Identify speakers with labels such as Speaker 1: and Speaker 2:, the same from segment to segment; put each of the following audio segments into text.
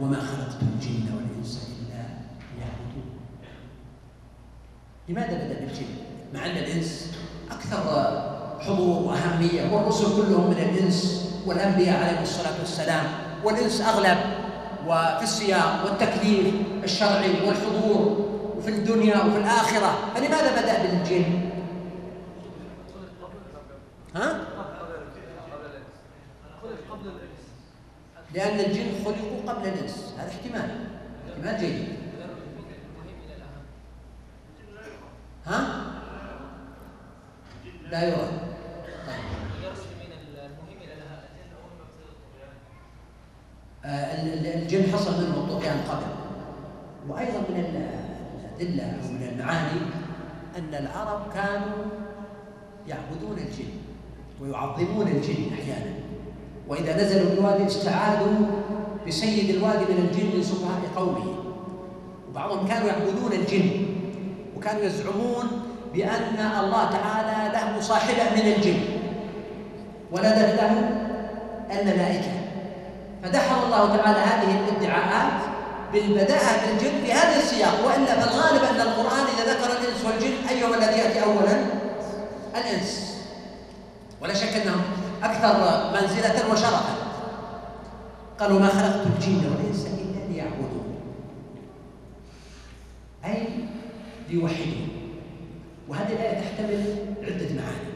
Speaker 1: وما خلقت الجن والإنس إلا ليعبدون. لماذا بدأ بالجن؟ مع أن الإنس أكثر حضور وأهمية والرسل كلهم من الإنس والأنبياء عليهم الصلاة والسلام والإنس أغلب وفي السياق والتكليف الشرعي والحضور وفي الدنيا وفي الآخرة. فلماذا بدأ بالجن؟ لأن الجن خلقوا قبل الإنس هذا احتمال. احتمال جيد. ها؟ لا يرى. طيب. آه، الجن حصل منهم الطغيان قبل. وأيضا من الأدلة أو من المعاني أن العرب كانوا يعبدون الجن ويعظمون الجن أحيانا. وإذا نزلوا الوادي استعاذوا بسيد الوادي من الجن من سفهاء قومه. وبعضهم كانوا يعبدون الجن وكانوا يزعمون بأن الله تعالى له صاحبة من الجن. ولدت له الملائكة. فدحر الله تعالى هذه الادعاءات بالبداءة بالجن في هذا السياق. وإلا فالغالب أن القرآن إذا ذكر الإنس والجن أيهما الذي يأتي أولا؟ الإنس. ولا شك أنهم أكثر منزلة وشرفا. قالوا ما خلقت الجن والإنس إلا ليعبدون. أي ليوحدون. وهذه الآية تحتمل عدة معاني.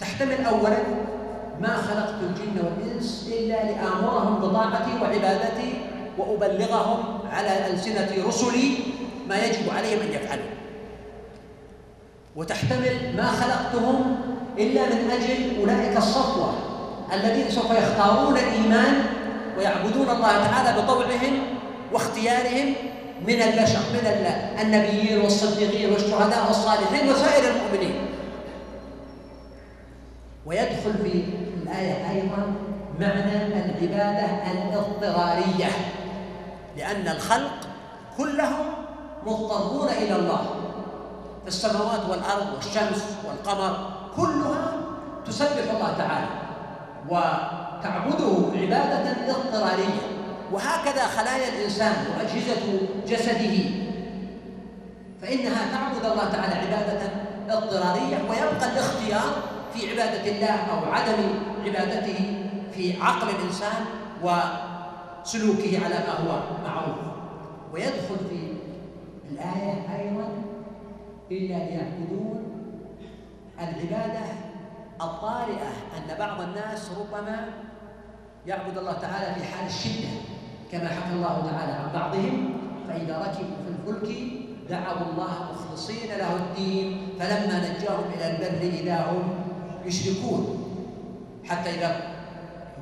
Speaker 1: تحتمل أولا ما خلقت الجن والإنس إلا لآمرهم بطاعتي وعبادتي وأبلغهم على ألسنة رسلي ما يجب عليهم أن يفعلوا. وتحتمل ما خلقتهم إلا من أجل أولئك الصفوة الذين سوف يختارون الإيمان ويعبدون الله تعالى بطوعهم واختيارهم من البشر من النبيين والصديقين والشهداء والصالحين وسائر المؤمنين. ويدخل في الآية أيضا معنى العبادة الاضطرارية لأن الخلق كلهم مضطرون إلى الله. في السماوات والأرض والشمس والقمر كلها تسبح الله تعالى وتعبده عبادة اضطرارية. وهكذا خلايا الإنسان وأجهزة جسده. فإنها تعبد الله تعالى عبادة اضطرارية ويبقى الاختيار في عبادة الله أو عدم عبادته في عقل الإنسان وسلوكه على ما هو معروف. ويدخل في الآية أيضا إلا ليعبدون العبادة الطارئة أن بعض الناس ربما يعبد الله تعالى في حال الشدة كما حكى الله تعالى عن بعضهم فإذا ركبوا في الفلك دعوا الله مخلصين له الدين فلما نجاهم إلى البر إذا هم يشركون. حتى إذا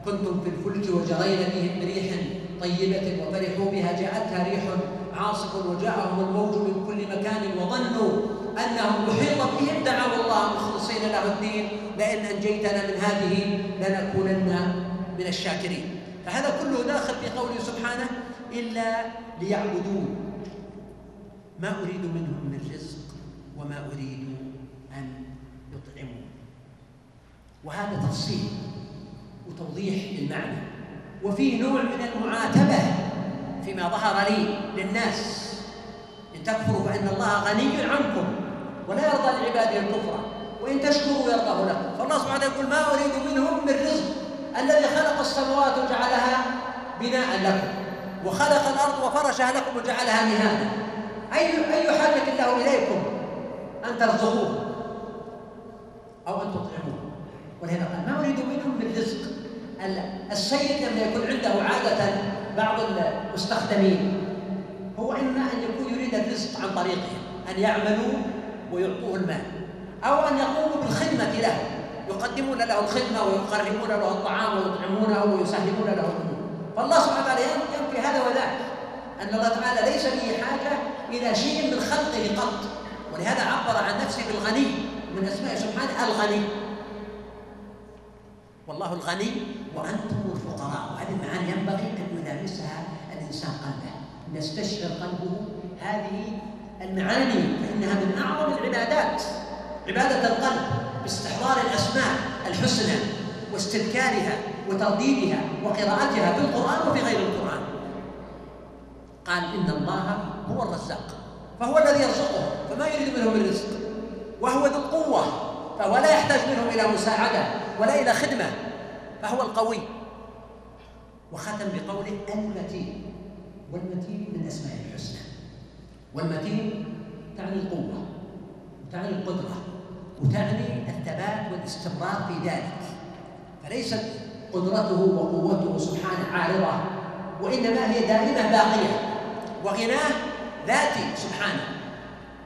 Speaker 1: كنتم في الفلك وجرين بهم بريح طيبة وفرحوا بها جاءتها ريح عاصف وجاءهم الموج من كل مكان وظنوا أنهم محيط بهم دعوا الله مخلصين له الدين. لئن أنجيتنا من هذه لنكونن من الشاكرين. فهذا كله داخل في قوله سبحانه إلا ليعبدون. ما أريد منهم من رزق وما أريد أن يطعمون. وهذا تفصيل وتوضيح للمعنى. وفيه نوع من المعاتبة فيما ظهر لي للناس. إن تكفروا فإن الله غني عنكم. ولا يرضى لعباده الكفر وإن تشكروا يرضاه لكم. فالله سبحانه يقول ما أريد منهم من رزق الذي خلق السماوات وجعلها بناء لكم وخلق الأرض وفرشها لكم وجعلها مهادا. أي أي حاجة الله إليكم أن ترزقوه أو أن تطعموه. ولهذا قال ما أريد منهم من رزق السيد لما يكون عنده عادة بعض المستخدمين هو إما أن يكون يريد الرزق عن طريقهم أن يعملوا ويعطوه المال. أو أن يقوموا بالخدمة له. يقدمون له الخدمة ويقربون له الطعام ويطعمونه ويسهلون له الأمور. فالله سبحانه وتعالى ينفي هذا أن الله تعالى ليس به حاجة إلى شيء من خلقه قط. ولهذا عبر عن نفسه بالغني من أسماء سبحانه الغني. والله الغني وأنتم الفقراء. وهذه المعاني ينبغي أن يلامسها الإنسان قلبه. يستشعر قلبه هذه المعاني فإنها من أعظم العبادات. عبادة القلب باستحضار الأسماء الحسنى واستذكارها وترديدها وقراءتها في القرآن وفي غير القرآن. قال إن الله هو الرزاق فهو الذي يرزقه فما يريد منهم الرزق وهو ذو القوة فهو لا يحتاج منهم إلى مساعدة ولا إلى خدمة فهو القوي. وختم بقوله المتين والمتين من أسماء الحسنى. والمتين تعني القوة وتعني القدرة وتعني الثبات والاستمرار في ذلك. فليست قدرته وقوته سبحانه عارضة وإنما هي دائمة باقية وغناه ذاتي سبحانه.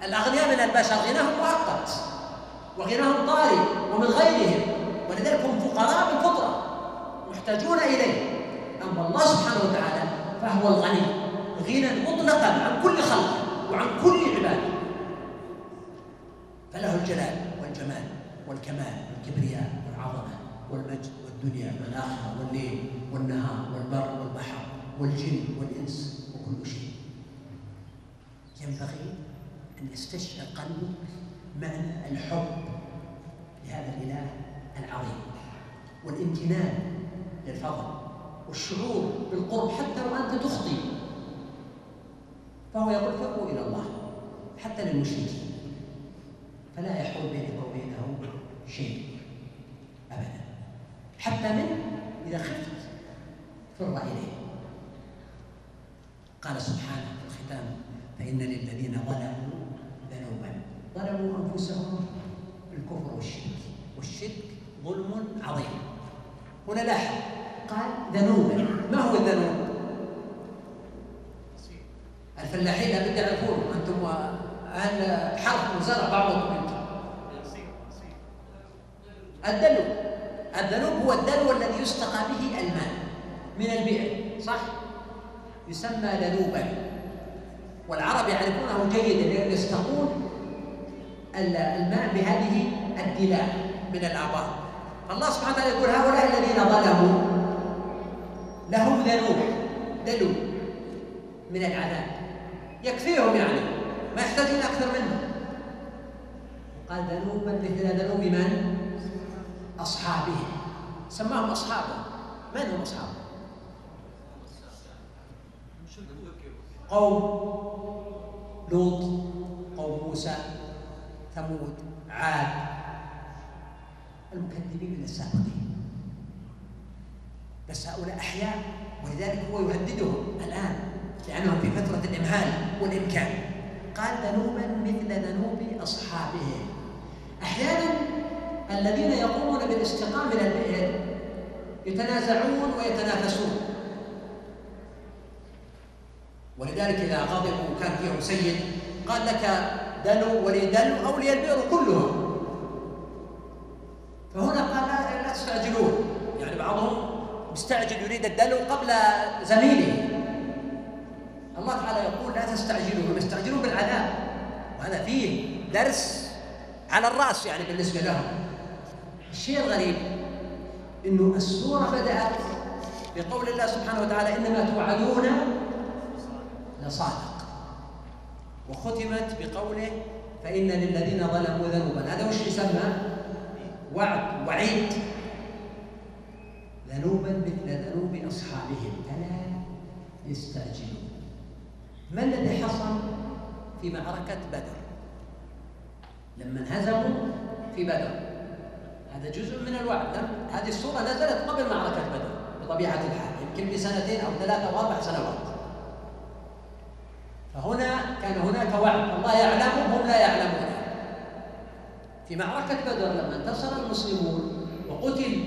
Speaker 1: الأغنياء من البشر غناهم مؤقت وغناهم طارئ ومن غيرهم ولذلك هم فقراء بالفطرة محتاجون إليه. أما الله سبحانه وتعالى فهو الغني غنى مطلقا عن كل خلق. وعن كل عباد. فله الجلال والجمال والكمال والكبرياء والعظمة والمجد والدنيا والآخرة والليل والنهار والبر والبحر والجن والإنس وكل شيء. ينبغي أن يستشعر قلبك معنى الحب لهذا الإله العظيم والامتنان للفضل والشعور بالقرب حتى وأنت تخطي فهو يقول فقوا إلى الله حتى للمشركين. فلا يحول بينك وبينه شيء أبدا. حتى من؟ إذا خفت فر إليه. قال سبحانه في الختام فإن للذين ظلموا ذنوبا. ظلموا أنفسهم بالكفر والشرك. والشرك ظلم عظيم. هنا لاحظ قال ذنوبا. ما هو الذنوب؟ الفلاحين لابد يعرفون أنتم أهل حرف وزرع بعضكم أنتم الدلو. الذنوب هو الدلو الذي يستقى به الماء من البئر صح؟ يسمى ذنوبا والعرب يعرفونه جيدا لأن يستقون الماء بهذه الدلاء من الآبار فالله سبحانه وتعالى يقول هؤلاء الذين ظلموا لهم ذنوب دلو من العذاب. يكفيهم يعني ما يحتاجون أكثر منه قال ذنوبا مثل ذنوب من؟ أصحابهم سماهم أصحابه. من هم أصحابه؟ قوم. لوط قوم موسى ثمود عاد. المكذبين من السابقين. بس هؤلاء أحياء ولذلك هو يهددهم الآن. لأنهم في فترة الإمهال والإمكان. قال ذنوبا مثل ذنوب أصحابهم. أحيانا الذين يقومون بالاستقامة من البئر يتنازعون ويتنافسون. ولذلك إذا غضبوا كان فيهم سيد قال لك دلو ولي دلو أو البئر كلهم. فهنا قال لا, تستعجلون. يعني بعضهم مستعجل يريد الدلو قبل زميله. تستعجلوا هم يستعجلون بالعذاب. وهذا فيه درس على الرأس يعني بالنسبة لهم. الشيء الغريب إنه السورة بدأت بقول الله سبحانه وتعالى إنما توعدون لصادق. وختمت بقوله فإن للذين ظلموا ذنوبا. هذا وش يسمى؟ وعد وعيد. ذنوبا مثل ذنوب أصحابهم. فلا يستعجلون. ما الذي حصل في معركة بدر؟ لما انهزموا في بدر. هذا جزء من الوعد. هذه السورة نزلت قبل معركة بدر بطبيعة الحال يمكن بسنتين أو ثلاثة أو أربع سنوات. فهنا كان هناك وعد. الله يعلم هم لا يعلمون. في معركة بدر لما انتصر المسلمون وقتل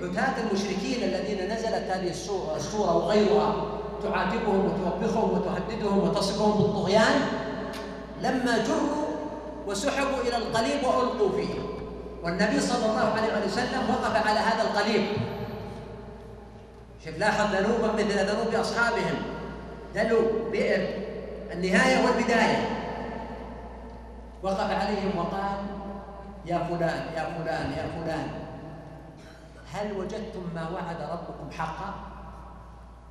Speaker 1: عتاة المشركين الذين نزلت هذه السورة وغيرها تعاتبهم وتوبخهم وتهددهم وتصفهم بالطغيان لما جروا وسحبوا إلى القليب وألقوا فيه. والنبي صلى الله عليه وسلم وقف على هذا القليب. شوف لاحظ ذنوبا مثل ذنوب أصحابهم. دلو بئر النهاية والبداية. وقف عليهم وقال يا فلان يا فلان يا فلان هل وجدتم ما وعد ربكم حقا؟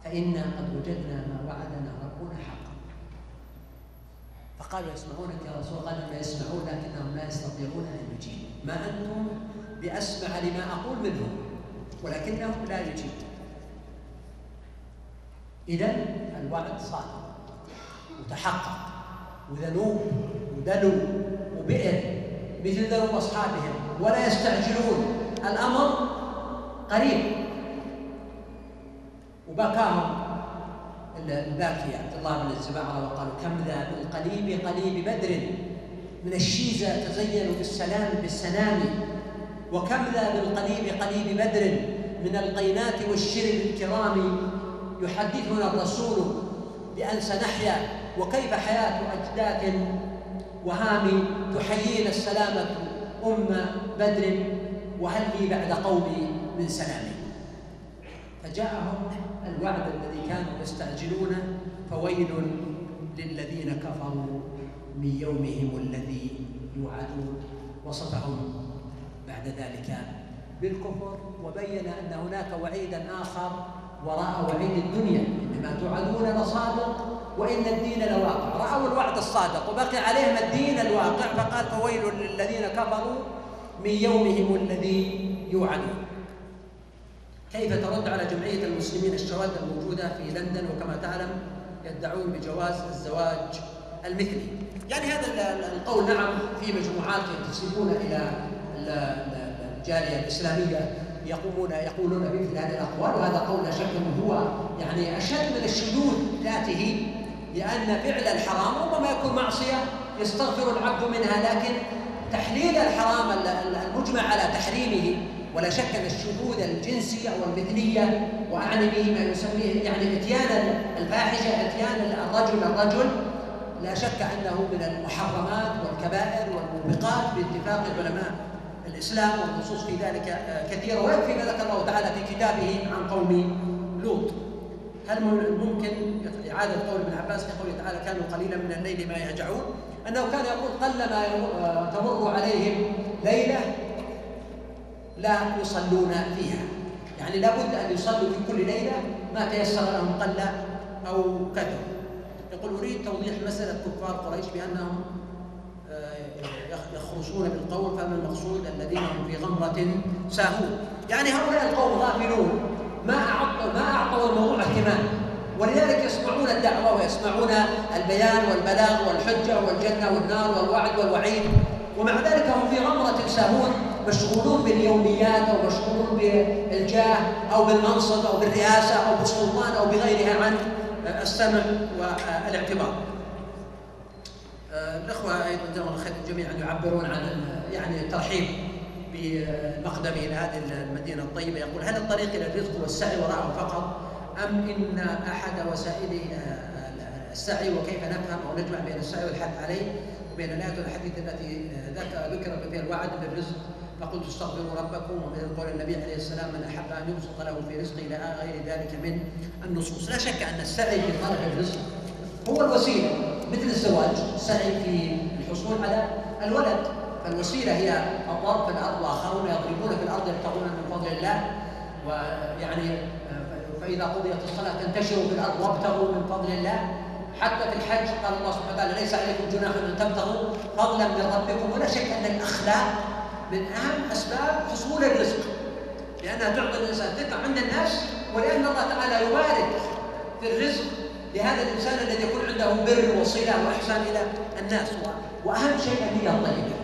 Speaker 1: فإنا قد وجدنا ما وعدنا ربنا حقا. فقالوا يسمعونك يا رسول الله قال يسمعون لكنهم لا يستطيعون أن يجيبوا. ما أنتم بأسمع لما أقول منهم ولكنهم لا يجيبون. إذا الوعد صادق وتحقق وذنوب ودلو وبئر مثل ذنوب أصحابهم ولا يستعجلون. الأمر قريب. وبكاهم الباكي عبد الله بن الزبعرى وقالوا كم ذا بالقليب قليب بدر من الشيزى تزين بالسنام بالسنام وكم ذا بالقليب قليب بدر من القينات والشرب الكرام يحدثنا الرسول بأن سنحيا. وكيف حياة أجداث وهام تحيينا السلامة أم بكر؟ وهل لي بعد قومي من سلام فجاءهم الوعد الذي كانوا يستعجلونه فويل للذين كفروا من يومهم الذي يوعدون وصفهم بعد ذلك بالكفر. وبين أن هناك وعيدا آخر وراء وعيد الدنيا. إنما توعدون لصادق وإن الدين لواقع. رأوا الوعد الصادق وبقي عليهم الدين الواقع فقال فويل للذين كفروا من يومهم الذي يوعدون. كيف ترد على جمعية المسلمين الشواذ الموجودة في لندن؟ وكما تعلم يدعون بجواز الزواج المثلي. يعني هذا القول نعم في مجموعات ينتسبون إلى الجالية الإسلامية يقومون يقولون بمثل هذه الأقوال. وهذا قول لا شك انه هو يعني أشد من الشذوذ ذاته لأن فعل الحرام ربما يكون معصية يستغفر العبد منها لكن تحليل الحرام المجمع على تحريمه ولا شك أن الشذوذ الجنسي أو المثليه واعني به ما يسميه يعني اتيان الفاحشة اتيان الرجل الرجل لا شك أنه من المحرمات والكبائر والموبقات باتفاق العلماء الإسلام والنصوص في ذلك آه، كثيرة. ويكفي ما ذكر الله تعالى في كتابه عن قوم لوط. هل ممكن إعادة قول ابن عباس في قوله تعالى كانوا قليلا من الليل ما يهجعون؟ أنه كان يقول قلما آه، تمر عليهم ليلة لا يصلون فيها. يعني لابد أن يصلوا في كل ليلة ما تيسر لهم قل أو كثر. يقول أريد توضيح مسألة كفار قريش بأنهم يخرجون بالقول فما المقصود؟ الذين هم في غمرة ساهون. يعني هؤلاء القوم غافلون. ما أعطوا ما أعطوا الموضوع اهتمام. ولذلك يسمعون الدعوة ويسمعون البيان والبلاغ والحجة والجنة والنار والوعد والوعيد. ومع ذلك هم في غمرة ساهون. مشغولون باليوميات أو مشغولون بالجاه أو بالمنصب أو بالرئاسة أو بالسلطان أو بغيرها عن السمع والإعتبار. الأخوة أيضا جزاهم الله خير جميعا يعبرون عن يعني الترحيب بمقدمه إلى هذه المدينة الطيبة. يقول هل الطريق إلى الرزق والسعي وراءه فقط أم إن أحد وسائل آه، السعي وكيف نفهم أو نجمع بين السعي والحث عليه وبين الآيات والحديث التي ذكر فيها الوعد بالرزق فقلت استغفروا ربكم ومن قول النبي عليه السلام من أحب أن يبسط له في رزقه إلى غير ذلك من النصوص، لا شك أن السعي في طلب الرزق هو الوسيلة مثل الزواج سعي في الحصول على الولد. فالوسيلة هي الضرب في الأرض واخرون يضربون في الأرض يبتغون من فضل الله. ويعني فإذا قضيت الصلاة تنتشروا في الأرض وابتغوا من فضل الله. حتى في الحج قال الله سبحانه وتعالى ليس عليكم جناح أن تبتغوا فضلا من ربكم. ولا شك أن الأخلاق من أهم أسباب حصول الرزق. لأنها تعطي الإنسان ثقة عند الناس ولأن الله تعالى يبارك في الرزق لهذا الإنسان الذي يكون عنده بر وصلة وإحسان إلى الناس. وأهم شيء النية الطيبة.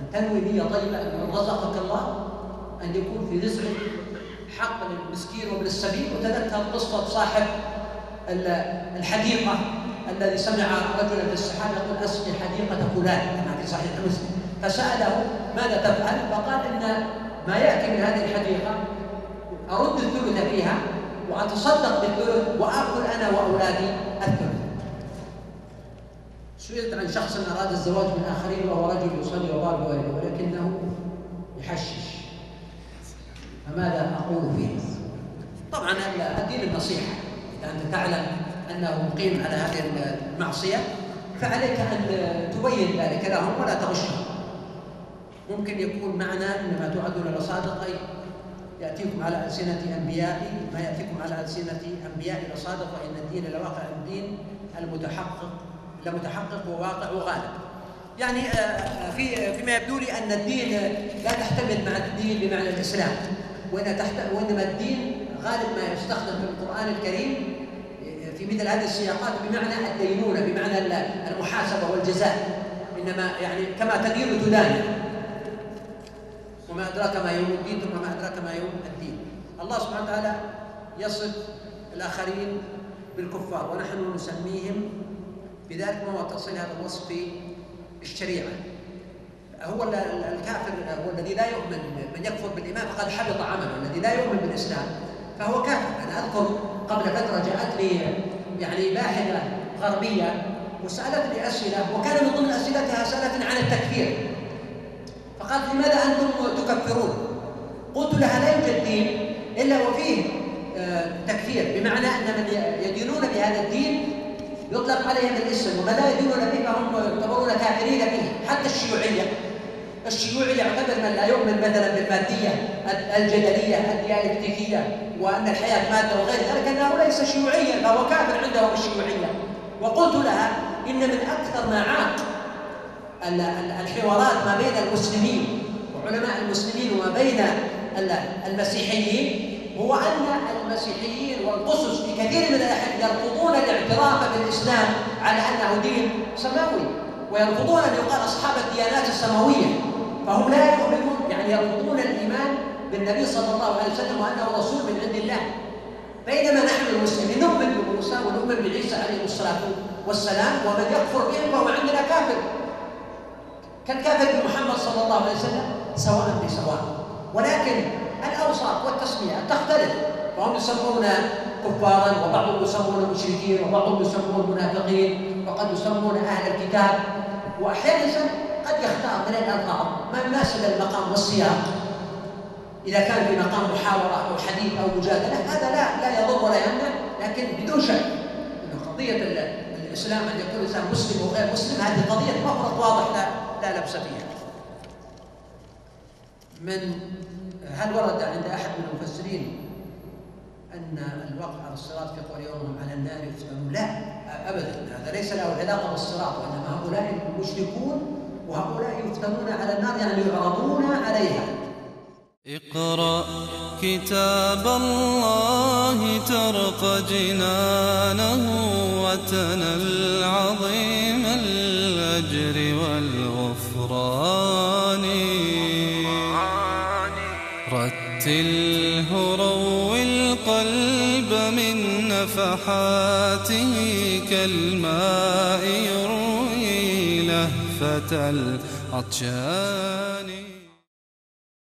Speaker 1: أن تنوي نية طيبة أن رزقك الله أن يكون في رزقك حق للمسكين وابن السبيل. وتذكر قصة صاحب الحديقة الذي سمع رجلا في السحاب يقول أسقي حديقة فلان. كما في صحيح مسلم. فسأله ماذا تفعل؟ فقال إن ما يأتي من هذه الحديقه أرد الثلث فيها وأتصدق بالثلث وآكل أنا وأولادي الثلث سئلت عن شخص أراد الزواج من آخرين وهو رجل يصلي والده ولكنه يحشش فماذا أقول فيه؟ طبعا الدين النصيحة إذا أنت تعلم أنه مقيم على هذه المعصية فعليك أن تبين ذلك لهم ولا تغشهم ممكن يكون معنى إنما توعدون لصادق أي يأتيكم على ألسنة أنبيائي. ما يأتيكم على ألسنة أنبيائي لصادق وإن الدين لواقع. الدين المتحقق لمتحقق وواقع وغالب. يعني آه، في فيما يبدو لي أن الدين لا تحتمل مع الدين بمعنى الإسلام. وإن تحت وإنما الدين غالب ما يستخدم في القرآن الكريم آه، في مثل هذه السياقات بمعنى الدينونة بمعنى المحاسبة والجزاء. إنما يعني كما تدين تدان. وما أدراك ما يوم الدين ثم ما أدراك ما يوم الدين. الله سبحانه وتعالى يصف الآخرين بالكفار ونحن نسميهم بذلك ما تأصيل هذا الوصف في الشريعة. هو الكافر هو الذي لا يؤمن من يكفر بالإيمان فقد حبط عمله الذي لا يؤمن بالإسلام فهو كافر. أنا أذكر قبل فترة جاءت لي يعني باحثة غربية وسألتني أسئلة وكان من ضمن أسئلتها سألتني عن التكفير. فقالت لماذا أنتم تكفرون؟ قلت لها لا يوجد دين إلا وفيه آه، تكفير بمعنى أن من يدينون بهذا الدين يطلق عليهم الاسم ومن لا يدينون به فهم يعتبرون كافرين به حتى الشيوعية الشيوعي يعتبر من لا يؤمن مثلا بالمادية الجدلية الديالكتيكية وأن الحياة مادة وغير ذلك أنه ليس شيوعيا فهو كافر عندهم الشيوعية وقلت لها إن من أكثر ما عاق الحوارات ما بين المسلمين وعلماء المسلمين وما بين المسيحيين هو أن المسيحيين والقسس في كثير من الأحيان يرفضون الاعتراف بالإسلام على أنه دين سماوي ويرفضون أن يقال أصحاب الديانات السماوية فهم لا يؤمنون يعني يرفضون الإيمان بالنبي صلى الله عليه وسلم وأنه رسول من عند الله. بينما نحن المسلمين نؤمن بموسى ونؤمن بعيسى عليه الصلاة والسلام ومن يكفر بهم فهو عندنا كافر. كالكافر بمحمد صلى الله عليه وسلم؟ سواء بسواء. ولكن الأوصاف والتسمية تختلف. فهم يسمون كفارا وبعضهم يسمون مشركين وبعضهم يسمون منافقين وقد يسمون أهل الكتاب. وأحيانا قد يختار من الألفاظ ما يناسب المقام والسياق. إذا كان في مقام محاورة أو حديث أو مجادلة هذا لا لا يضر ولا يمنع لكن بدون شك أن قضية الإسلام أن يكون الإنسان مسلم وغير مسلم هذه قضية مفرط واضح لا لا لبس فيها. من هل ورد عند أحد من المفسرين أن الوقع على الصراط في قول يوم على النار يفتنون؟ لا أبدا. هذا ليس له علاقة بالصراط وإنما هؤلاء المشركون وهؤلاء يفتنون على النار يعني يعرضون عليها.
Speaker 2: اقرأ كتاب الله ترق جنانه وتنل عظيم نفحاته كالماء يروي لهفة العطشان.